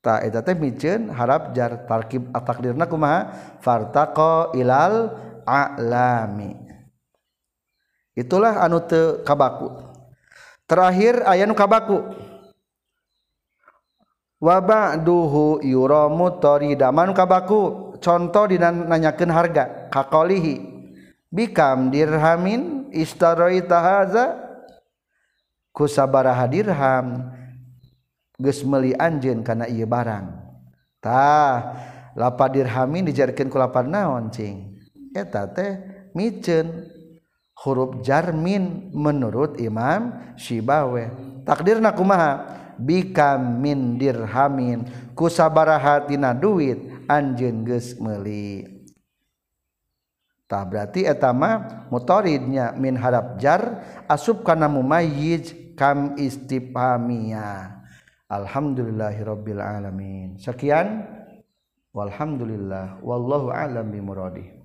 Ta eta teh miceun harap jar tarkib atakdirna kumaha? Fartaqa ilal a'lami itulah anu teu kabaku. terakhir aya nu kabaku. Wa ba'duhu yuramu taridaman kabaku? Contoh dina nanyakeun harga. Kaqalihi bikam dirhamin istaraita tahaza kusabaraha dirham. Geus meuli anjeun kana ieu barang. Tah lapa dirhamin dijarkeun ku lapan naon cing? Eta teh miceun huruf jarmin menurut Imam Syibawe takdirna kumaha? Bikam min dirhamin. Kusabaraha tina duit anjeun geus meuli. Berarti etama motoridnya min harap jar asub karena mumayyiz kam istifhamiyah alhamdulillahirabbil alamin. Sekian. Walhamdulillah. Wallahu alam bimuradi